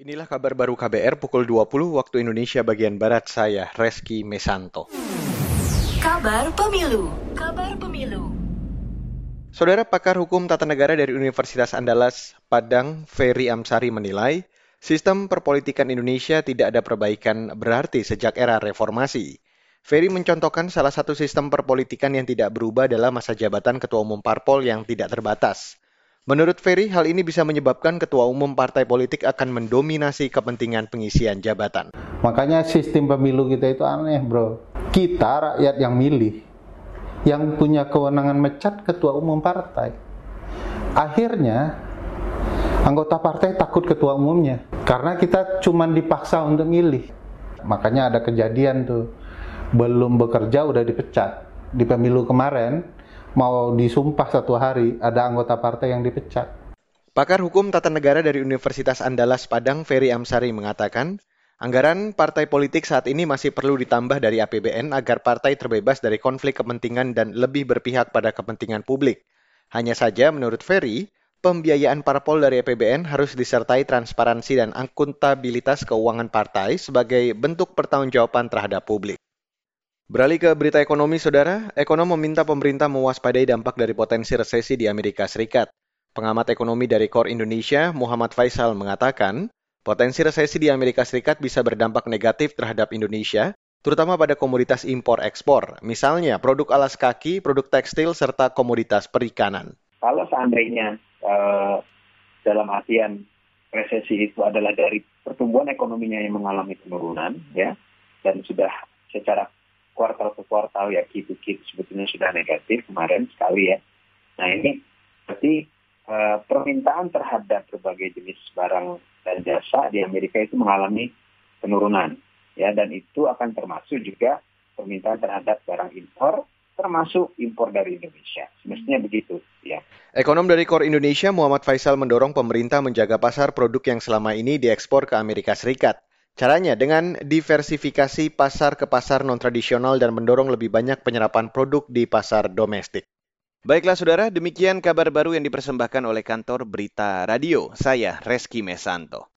Inilah kabar baru KBR pukul 20 waktu Indonesia bagian Barat saya, Reski Mesanto. Kabar Pemilu. Kabar Pemilu. Saudara pakar hukum tata negara dari Universitas Andalas Padang, Ferry Amsari menilai, sistem perpolitikan Indonesia tidak ada perbaikan berarti sejak era reformasi. Ferry mencontohkan salah satu sistem perpolitikan yang tidak berubah dalam masa jabatan Ketua Umum Parpol yang tidak terbatas. Menurut Ferry, hal ini bisa menyebabkan ketua umum partai politik akan mendominasi kepentingan pengisian jabatan. Makanya sistem pemilu kita itu aneh, bro. Kita rakyat yang milih, yang punya kewenangan mecat ketua umum partai. Akhirnya anggota partai takut ketua umumnya karena kita cuma dipaksa untuk milih. Makanya ada kejadian tuh belum bekerja udah dipecat di pemilu kemarin mau disumpah satu hari, ada anggota partai yang dipecat. Pakar Hukum Tata Negara dari Universitas Andalas Padang, Ferry Amsari mengatakan, anggaran partai politik saat ini masih perlu ditambah dari APBN agar partai terbebas dari konflik kepentingan dan lebih berpihak pada kepentingan publik. Hanya saja, menurut Ferry, pembiayaan parpol dari APBN harus disertai transparansi dan akuntabilitas keuangan partai sebagai bentuk pertanggungjawaban terhadap publik. Beralih ke berita ekonomi, saudara. Ekonom meminta pemerintah mewaspadai dampak dari potensi resesi di Amerika Serikat. Pengamat ekonomi dari Core Indonesia, Muhammad Faisal, mengatakan, potensi resesi di Amerika Serikat bisa berdampak negatif terhadap Indonesia, terutama pada komoditas impor-ekspor, misalnya produk alas kaki, produk tekstil, serta komoditas perikanan. Kalau seandainya uh, dalam artian resesi itu adalah dari pertumbuhan ekonominya yang mengalami penurunan, ya, dan sudah secara kuartal ke kuartal ya gitu gitu sebetulnya sudah negatif kemarin sekali ya. Nah ini berarti uh, permintaan terhadap berbagai jenis barang dan jasa di Amerika itu mengalami penurunan ya dan itu akan termasuk juga permintaan terhadap barang impor termasuk impor dari Indonesia. Semestinya begitu, ya. Ekonom dari Core Indonesia Muhammad Faisal mendorong pemerintah menjaga pasar produk yang selama ini diekspor ke Amerika Serikat. Caranya dengan diversifikasi pasar ke pasar non-tradisional dan mendorong lebih banyak penyerapan produk di pasar domestik. Baiklah saudara, demikian kabar baru yang dipersembahkan oleh kantor Berita Radio. Saya Reski Mesanto.